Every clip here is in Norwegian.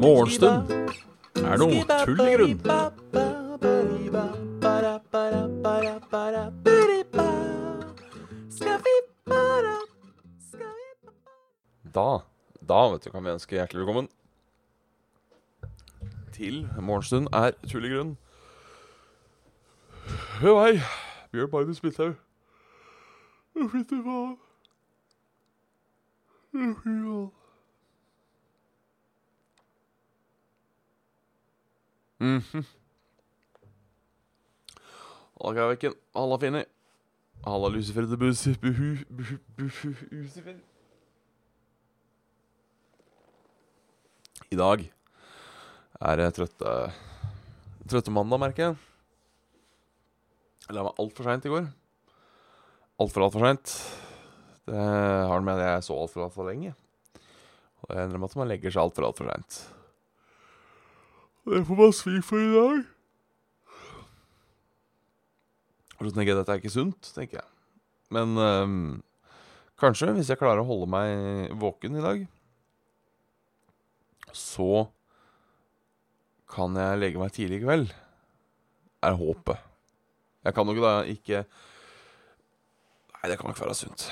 Morgenstund. Er noe tull i grunn. Da, da vet du, kan vi ønske hjertelig velkommen til Morgenstund er tull i grunn. Hør meg, Bjørn Magnus Midthaug. Fy faen. Fy faen. Mhm. Halla, Kaiviken. Halla, Finni. Halla, Lucifer the Bussi. Buhu, buhu, buhu, Lucifer. I dag er det trøtte Trøtte mandag, merker jeg. Jeg la meg altfor seint i går. Altfor, altfor seint. Det har med at jeg så altfor, altfor lenge. Og jeg innrømmer at man legger seg altfor, altfor seint. Det får man svi for i dag. Og så tenker jeg dette er ikke sunt, tenker jeg. Men øhm, kanskje, hvis jeg klarer å holde meg våken i dag, så kan jeg legge meg tidlig i kveld. Er håpet. Jeg kan ikke da ikke Nei, det kan ikke være sunt.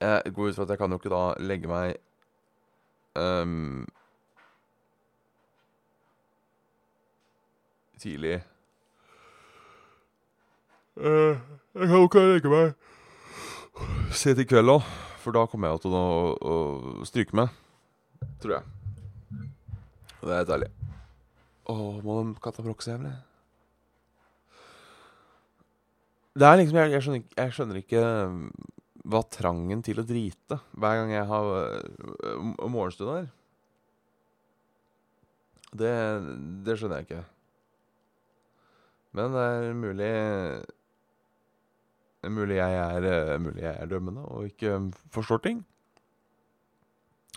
Jeg går ut fra at jeg kan jo ikke da legge meg um, tidlig uh, Jeg kan jo ikke legge meg sent i kveld òg, for da kommer jeg til å, å stryke meg. Tror jeg. Det er deilig. Å, må den katta så jævlig? Det er liksom Jeg, jeg, skjønner, ikke- jeg skjønner ikke um, hva trangen til å drite hver gang jeg har uh, morgenstund her. Det, det skjønner jeg ikke. Men det er mulig Mulig jeg er, eh, mulig jeg er dømmende og ikke um, forstår ting.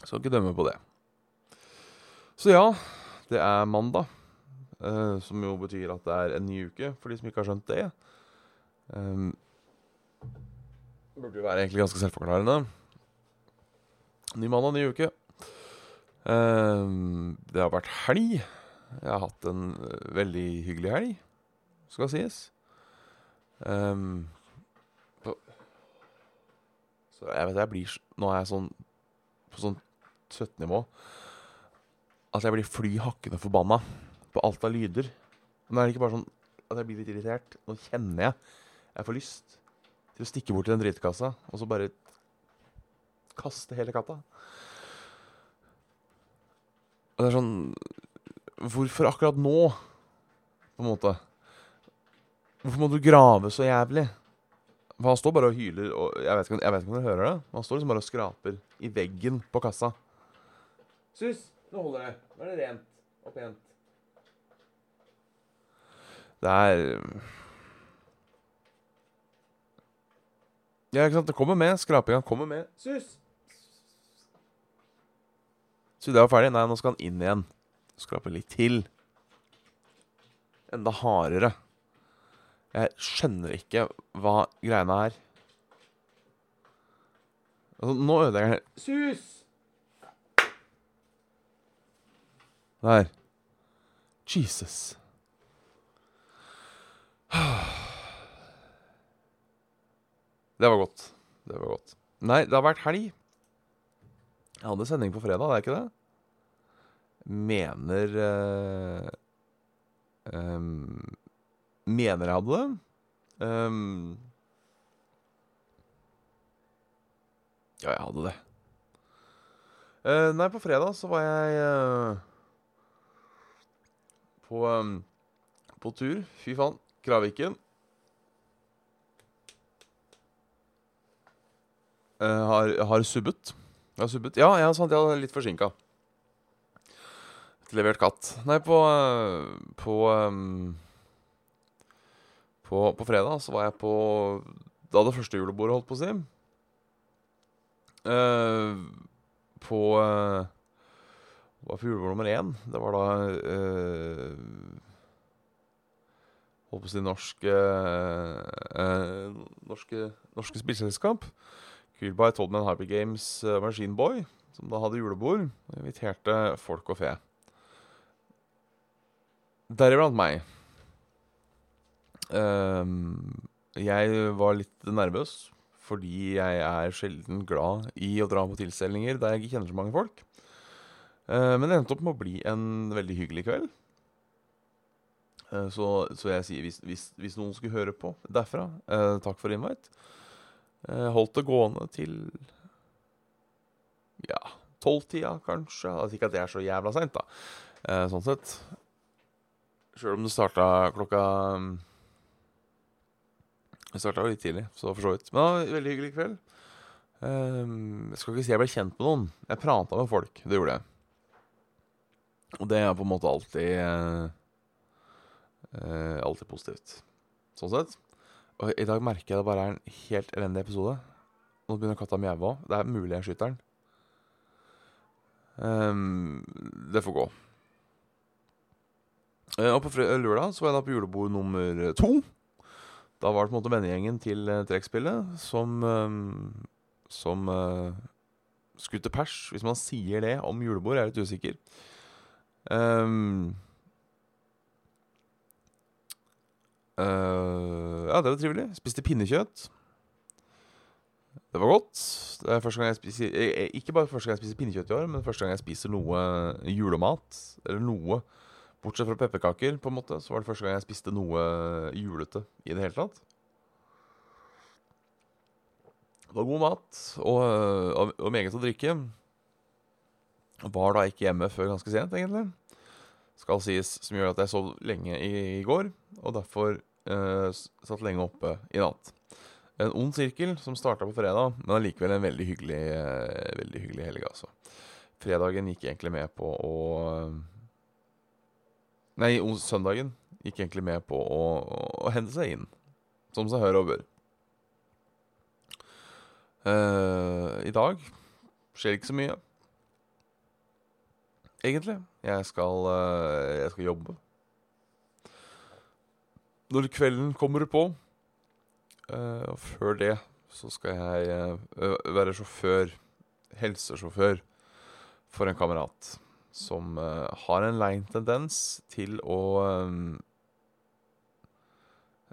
Skal ikke dømme på det. Så ja, det er mandag. eh, som jo betyr at det er en ny uke, for de som ikke har skjønt det. Um, burde jo være egentlig ganske selvforklarende. Ny mandag, ny uke. Um, det har vært helg. Jeg har hatt en eh, veldig hyggelig helg, skal sies. Um, så jeg vet jeg blir Nå er jeg sånn på sånn 17-nivå at jeg blir fly hakkende forbanna på alt av lyder. Nå er det ikke bare sånn at jeg blir litt irritert. Nå kjenner jeg jeg får lyst til å stikke bort til den dritkassa og så bare kaste hele katta. Og det er sånn Hvorfor akkurat nå, på en måte? Hvorfor må du grave så jævlig? For han står bare og hyler, og jeg vet ikke, jeg vet ikke om dere hører det. Han står liksom bare og skraper i veggen på kassa. Sus, nå holder det. Nå er det rent og pent. Det er Ja, ikke sant. Det kommer med. Skrapinga kommer med. Sus! Så det var ferdig. Nei, nå skal han inn igjen. Skrape litt til. Enda hardere. Jeg skjønner ikke hva greiene er. Altså, nå ødelegger jeg Sus! Der. Jesus. Det var godt. Det var godt. Nei, det har vært helg. Jeg hadde sending på fredag, det er ikke det? Mener eh, ehm, Mener jeg hadde det. Um, ja, jeg hadde det. Uh, nei, på fredag så var jeg uh, på, um, på tur. Fy faen. Kraviken. Har, har subbet. Jeg har subbet. Ja, jeg, sant, jeg er litt forsinka. Levert katt. Nei, på eh, På ehm, på, på fredag så var jeg på Da det første julebordet holdt på å si. Uh, på uh, var på julebord nummer én. Det var da uh, Holdt på å si norske uh, eh, norske, norske spillselskap. Queelby told me Hyper Games uh, Machine Boy, som da hadde julebord, og inviterte folk og fe. Deriblant meg. Um, jeg var litt nervøs fordi jeg er sjelden glad i å dra på tilstelninger der jeg ikke kjenner så mange folk. Uh, men det endte opp med å bli en veldig hyggelig kveld. Uh, så, så, jeg sier, hvis, hvis, hvis, noen skulle høre på derfra, takk for invite. Holdt det gående til ja, tolvtida, kanskje. Altså ikke at det er så jævla seint, da. sånn sett. Sjøl om det starta klokka det starta litt tidlig, så for så vidt. Men det en veldig hyggelig kveld. Um, jeg skal ikke si jeg ble kjent med noen. Jeg prata med folk. Det gjorde jeg. Og det er på en måte alltid uh, Alltid positivt. Sånn sett. Og i dag merker jeg det bare er en helt elendig episode. Nå begynner katta å mjaue òg. Det er mulig jeg skyter den. Um, det får gå. Uh, og på lørdag så var jeg da på julebord nummer to. Da var det på en måte vennegjengen til uh, trekkspillet som um, Som uh, skutte pers. Hvis man sier det om julebord, er jeg litt usikker. Um, uh, ja, det var trivelig. Spiste pinnekjøtt. Det var godt. Det er gang jeg spiser Ikke bare første gang jeg spiser pinnekjøtt i år, men første gang jeg spiser noe julemat. Eller noe Bortsett fra pepperkaker, på en måte, så var det første gang jeg spiste noe julete i det hele tatt. Det var god mat og, og, og meget å drikke. Var da ikke hjemme før ganske sent, egentlig. Skal sies, som gjør at jeg sov lenge i, i går, og derfor satt lenge oppe i natt. En ond sirkel som starta på fredag, men allikevel en veldig hyggelig, eh, veldig hyggelig helg, altså. Fredagen gikk egentlig med på å Nei, søndagen gikk egentlig med på å, å hente seg inn. Som seg hør og bør. Uh, I dag skjer ikke så mye. Egentlig. Jeg skal, uh, jeg skal jobbe. Når kvelden kommer på, uh, og før det, så skal jeg være sjåfør, helsesjåfør, for en kamerat som uh, har en lei tendens til å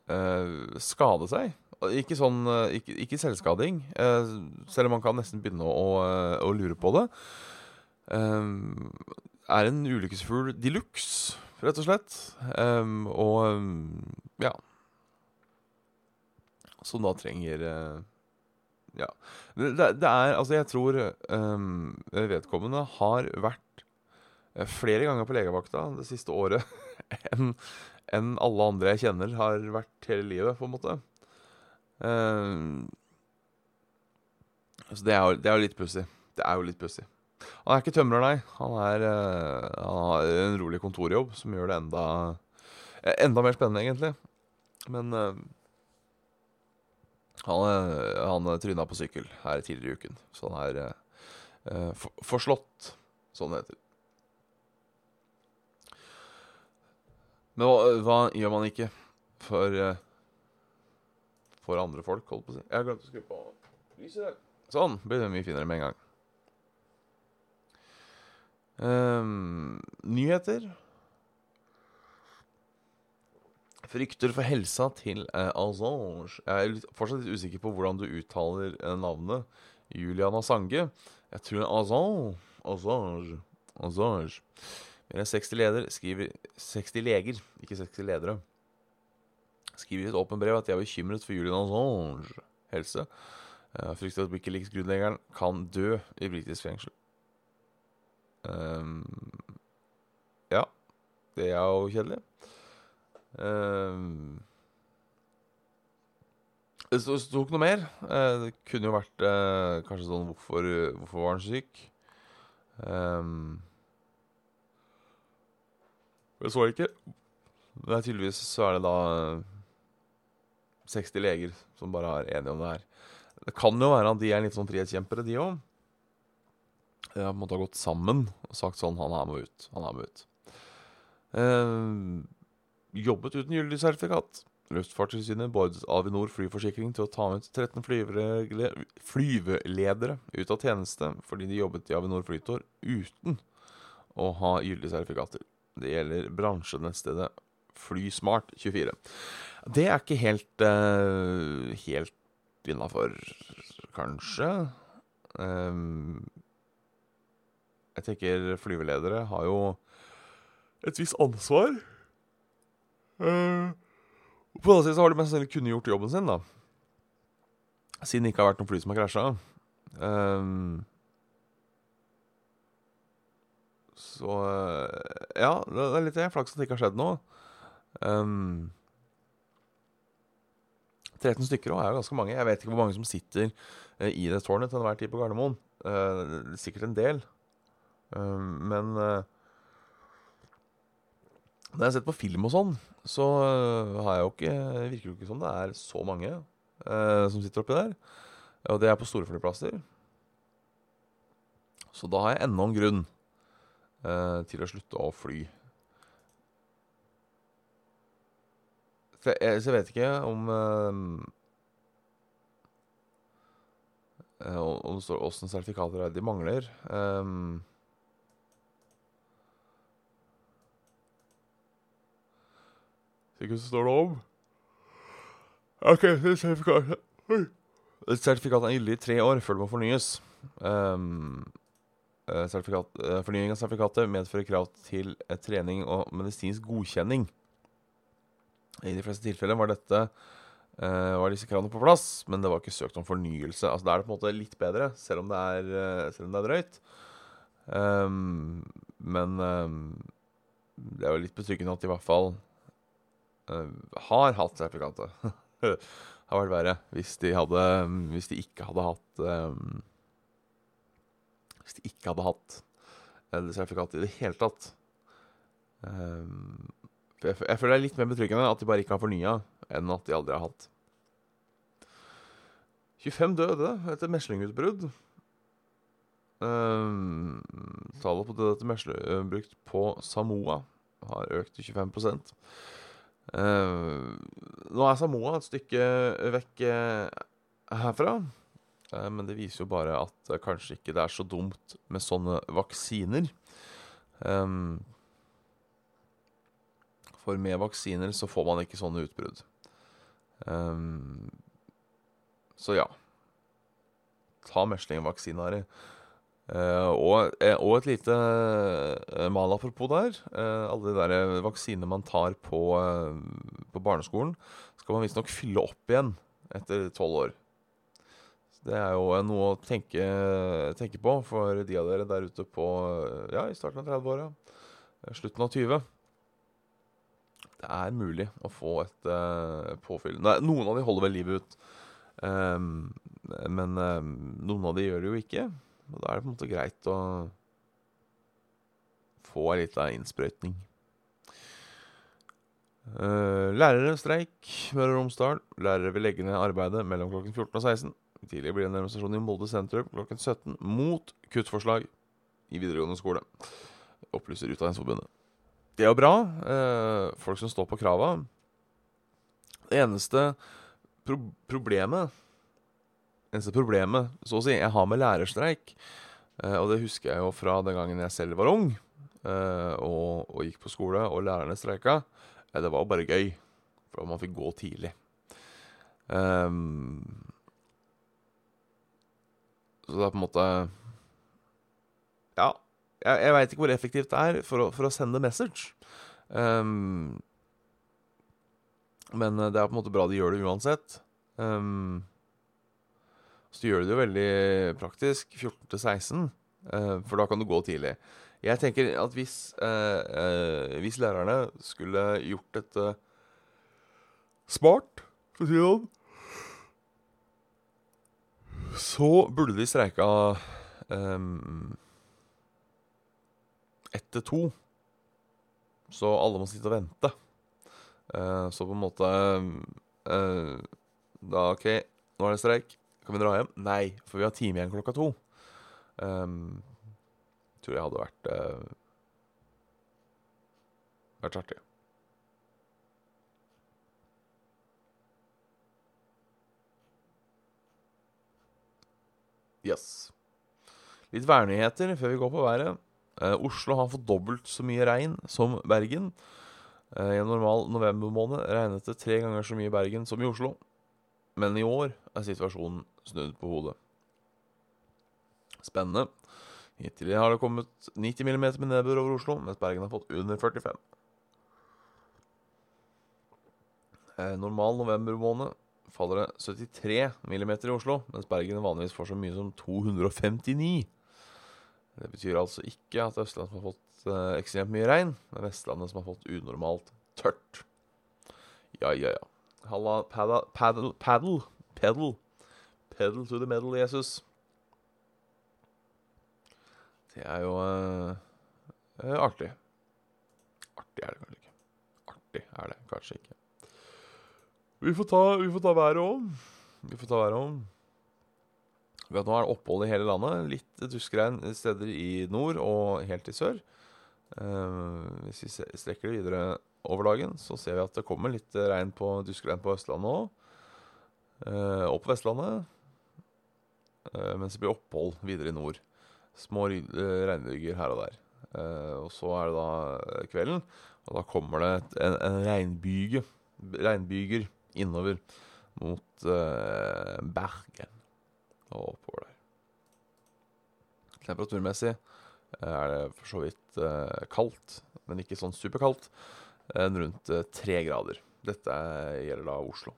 uh, skade seg. Ikke sånn uh, Ikke, ikke selvskading, selv om man kan nesten begynne å, å lure på det. er en ulykkesfugl de luxe, rett og slett. Um, og um, ja Som da trenger ja. Det, det, er Altså, jeg tror um, vedkommende har vært Eh, flere ganger på legevakta det siste året enn en alle andre jeg kjenner, har vært hele livet, på en måte. Um, så det er jo litt pussig. Det er jo litt pussig. Han er ikke tømrer, nei. Han, er, uh, han har en rolig kontorjobb som gjør det enda, enda mer spennende, egentlig. Men uh, han, han tryna på sykkel her tidligere i uken, så han er for, forslått, sånn det heter. Men hva, hva, gjør man ikke for For andre folk, holdt på å si. Jeg har glemt å skru på lyset. Sånn. Blir det mye finere med en gang. Um, nyheter. Frykter for helsa til uh, Assange. Jeg er litt, fortsatt litt usikker på hvordan du uttaler uh, navnet. Julian Assange. Jeg tror Assange Assange. Assange. Mer enn 60 leder skriver 60 leger, ikke 60 ledere, skriver i et åpent brev at de er bekymret for Julian Assange helse. Uh, frykter at Wikileaks-grunnleggeren kan dø i britisk fengsel. Um, ja, det er jo kjedelig. Um, det sto ikke noe mer. Uh, det kunne jo vært uh, kanskje sånn hvorfor, hvorfor var han syk? Um, det så jeg ikke. Det er tydeligvis så er det da 60 leger som bare er enige om det her. Det kan jo være at de er litt sånn frihetskjempere, de òg. De har ha gått sammen og sagt sånn Han her må ut. Han her må ut. Eh, jobbet uten gyldig sertifikat. Luftfartstilsynet beordret Avinor flyforsikring til å ta ut 13 flyveledere ut av tjeneste fordi de jobbet i Avinor Flytår uten å ha gyldige sertifikater. Det gjelder bransjenettstedet Flysmart24. Det er ikke helt uh, helt innafor, kanskje. Um, jeg tenker flyveledere har jo et visst ansvar. Uh, på den annen side så har de mest sannsynlig kunnet gjort jobben sin, da. Siden det ikke har vært noen fly som har krasja. Um, så Ja, det er litt det. Flaks at det ikke har skjedd noe. Um, 13 stykker òg er jo ganske mange. Jeg vet ikke hvor mange som sitter i det tårnet til enhver tid på Gardermoen. Uh, sikkert en del. Um, men uh, når jeg har sett på film og sånn, så uh, har jeg jo ikke virker det ikke som det er så mange som sitter oppi der. Og det er på store flyplasser. Så da har jeg enda en grunn til å slutte å fly. For jeg, så jeg vet ikke om åssen sertifikater er de mangler. Um, Ikke så står det om. OK, sertifikatet Sertifikatet er gyldig i tre år før det må fornyes. Um, sertifikat, uh, fornying av sertifikatet medfører krav til uh, trening og medisinsk godkjenning. I de fleste tilfeller var dette uh, var disse kravene på plass, men det var ikke søkt om fornyelse. Altså Da er det på en måte litt bedre, selv om det er, selv om det er drøyt. Um, men um, det er jo litt betryggende at i hvert fall har hatt sertifikatet. det har vært verre hvis de, hadde, hvis de ikke hadde hatt um, Hvis de ikke hadde hatt det sertifikatet i det hele tatt. Um, jeg, jeg, føler det er litt mer betryggende at de bare ikke har fornya, enn at de aldri har hatt. 25 døde etter meslingutbrudd. Um, tallet på døde etter meslingutbrudd på Samoa har økt til 25 Uh, nå er Samoa et stykke vekk uh, herfra. Uh, men det viser jo bare at kanskje ikke det er så dumt med sånne vaksiner. For med vaksiner så får man ikke sånne utbrudd. Så ja. Ta meslingvaksine, Harry. Uh, og, eh, og, et lite uh, mal apropos der. Uh, alle de der vaksinene man tar på, på barneskolen, skal man visstnok fylle opp igjen etter tolv år. Så det er jo noe å tenke, tenke, på for de av dere der ute på ja, i starten av 30-åra, slutten av 20. Det er mulig å få et påfyll. Nei, noen av de holder vel livet ut, um, men um, noen av de gjør det jo ikke. Og da er det på en måte greit å få ei lita innsprøytning. Uh, lærere streik Møre og Romsdal. Lærere vil legge ned arbeidet mellom klokken 14 og 16. Tidligere blir det en demonstrasjon i Molde sentrum klokken 17 mot kuttforslag i videregående skole. Opplyser Utdanningsforbundet. Det er jo bra. Uh, folk som står på krava. Det eneste pro problemet eneste problemet, så å si, jeg har med lærerstreik, uh, og det husker jeg jo fra den gangen jeg selv var ung uh, og, og, gikk på skole, og lærerne streika, uh, det var jo bare gøy. For man fikk gå tidlig. Um, så det er på en måte Ja, jeg, jeg veit ikke hvor effektivt det er for å, for å sende message. Um, men det er på en måte bra de gjør det uansett. Um, så gjør du det jo veldig praktisk 14 til 16, eh, for da kan du gå tidlig. Jeg tenker at hvis, eh, eh, hvis lærerne skulle gjort dette smart, for å si det sånn, så burde de streika um, ett to. Så alle må sitte og vente. Uh, så på en måte uh, Da OK, nå er det streik. Kan vi dra hjem? Nei, for vi har time igjen klokka to. Um, tror jeg hadde vært uh, vært artig. Yes. Litt værnyheter før vi går på været. Uh, Oslo har fått dobbelt så mye regn som Bergen. Uh, I en normal novembermåned regnet det tre ganger så mye i Bergen som i Oslo. Men i år er situasjonen snudd på hodet. Spennende. Hittil har det kommet 90 mm med nedbør over Oslo, mens Bergen har fått under 45. Normal normal novembermåned faller det 73 mm i Oslo, mens Bergen vanligvis får så mye som 259. Det betyr altså ikke at Østlandet har fått eh, ekstremt mye regn, men Vestlandet som har fått unormalt tørt. Ja, ja, ja. Halla, paddle, paddle, paddle, pedal. To the metal, Jesus. Det er jo eh, eh, artig. Artig er det kanskje ikke. Artig er det kanskje ikke. Vi får ta, vi får ta været om. Vi får ta været om. Nå er det opphold i hele landet. Litt duskregn steder i nord og helt i sør. Eh, hvis vi strekker det videre over dagen, så ser vi at det kommer litt regn på duskregn på Østlandet òg. Eh, og på Vestlandet. Eh, mens det blir opphold videre i nord. Små eh, regnbyger her og der. Eh, og så er det da kvelden, og da kommer det et, en, en regnbyge. Regnbyger innover mot eh, Bergen og oppover der. Temperaturmessig eh, er det for så vidt eh, kaldt, men ikke sånn superkaldt. Eh, rundt eh, tre grader. Dette er- gjelder da Oslo.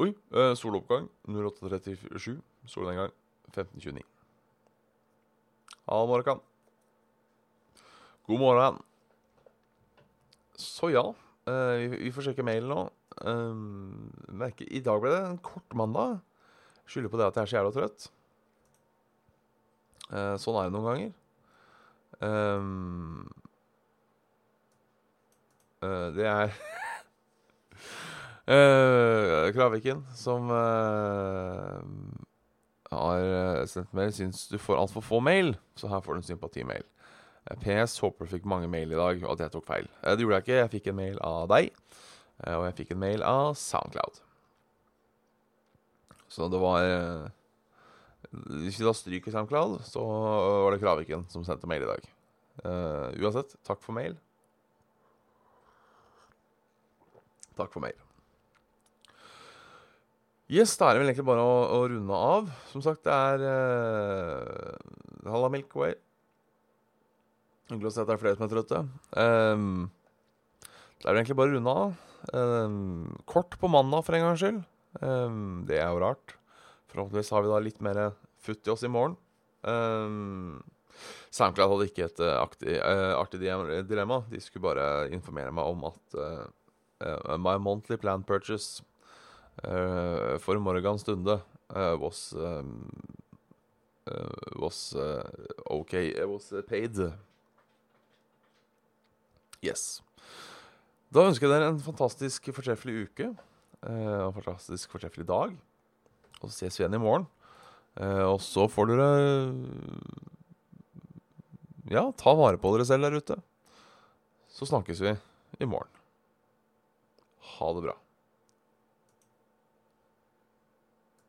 Oi, eh, soloppgang 08.37. Solnedgang 15.29. Hallo, Morkan. God morgen. Så ja, vi, får sjekke mailen nå. Merker, I dag ble det en kort mandag. Skylder på det at jeg er så jævla trøtt. Sånn er det noen ganger. Eh, det er uh, Kraviken som uh, har sendt mail. Syns du får altfor få mail, så her får du en sympatimail. PS håper du fikk mange mail i dag, og at jeg tok feil. Det gjorde jeg ikke. Jeg fikk en mail av deg, og jeg fikk en mail av Soundcloud. Så det var Hvis vi da stryker Soundcloud, så var det Kraviken som sendte mail i dag. Uh, uansett, takk for mail. Takk for mail. Yes, da er det vel egentlig bare å, å runde av. Som sagt, det er uh, Halla Milkway. Hyggelig å se at det er flere som er trøtte. Um, det er vel egentlig bare å runde av. Um, kort på mandag for en gangs skyld. Um, det er jo rart. Forhåpentligvis har vi da litt mer futt i oss i morgen. Um, SoundCloud hadde ikke et uh, artig di- dilemma. De skulle bare informere meg om at eh, my monthly plan purchase eh, for Morgan Stunde eh, was um, eh, was eh, okay It was eh, paid. Yes. Da ønsker jeg dere en fantastisk fortreffelig uke. eh, og en fantastisk fortreffelig dag. Og så ses vi igjen i morgen. Eh, og så får dere Ja, ta vare på dere selv der ute. Så snakkes vi i morgen. Ha det bra.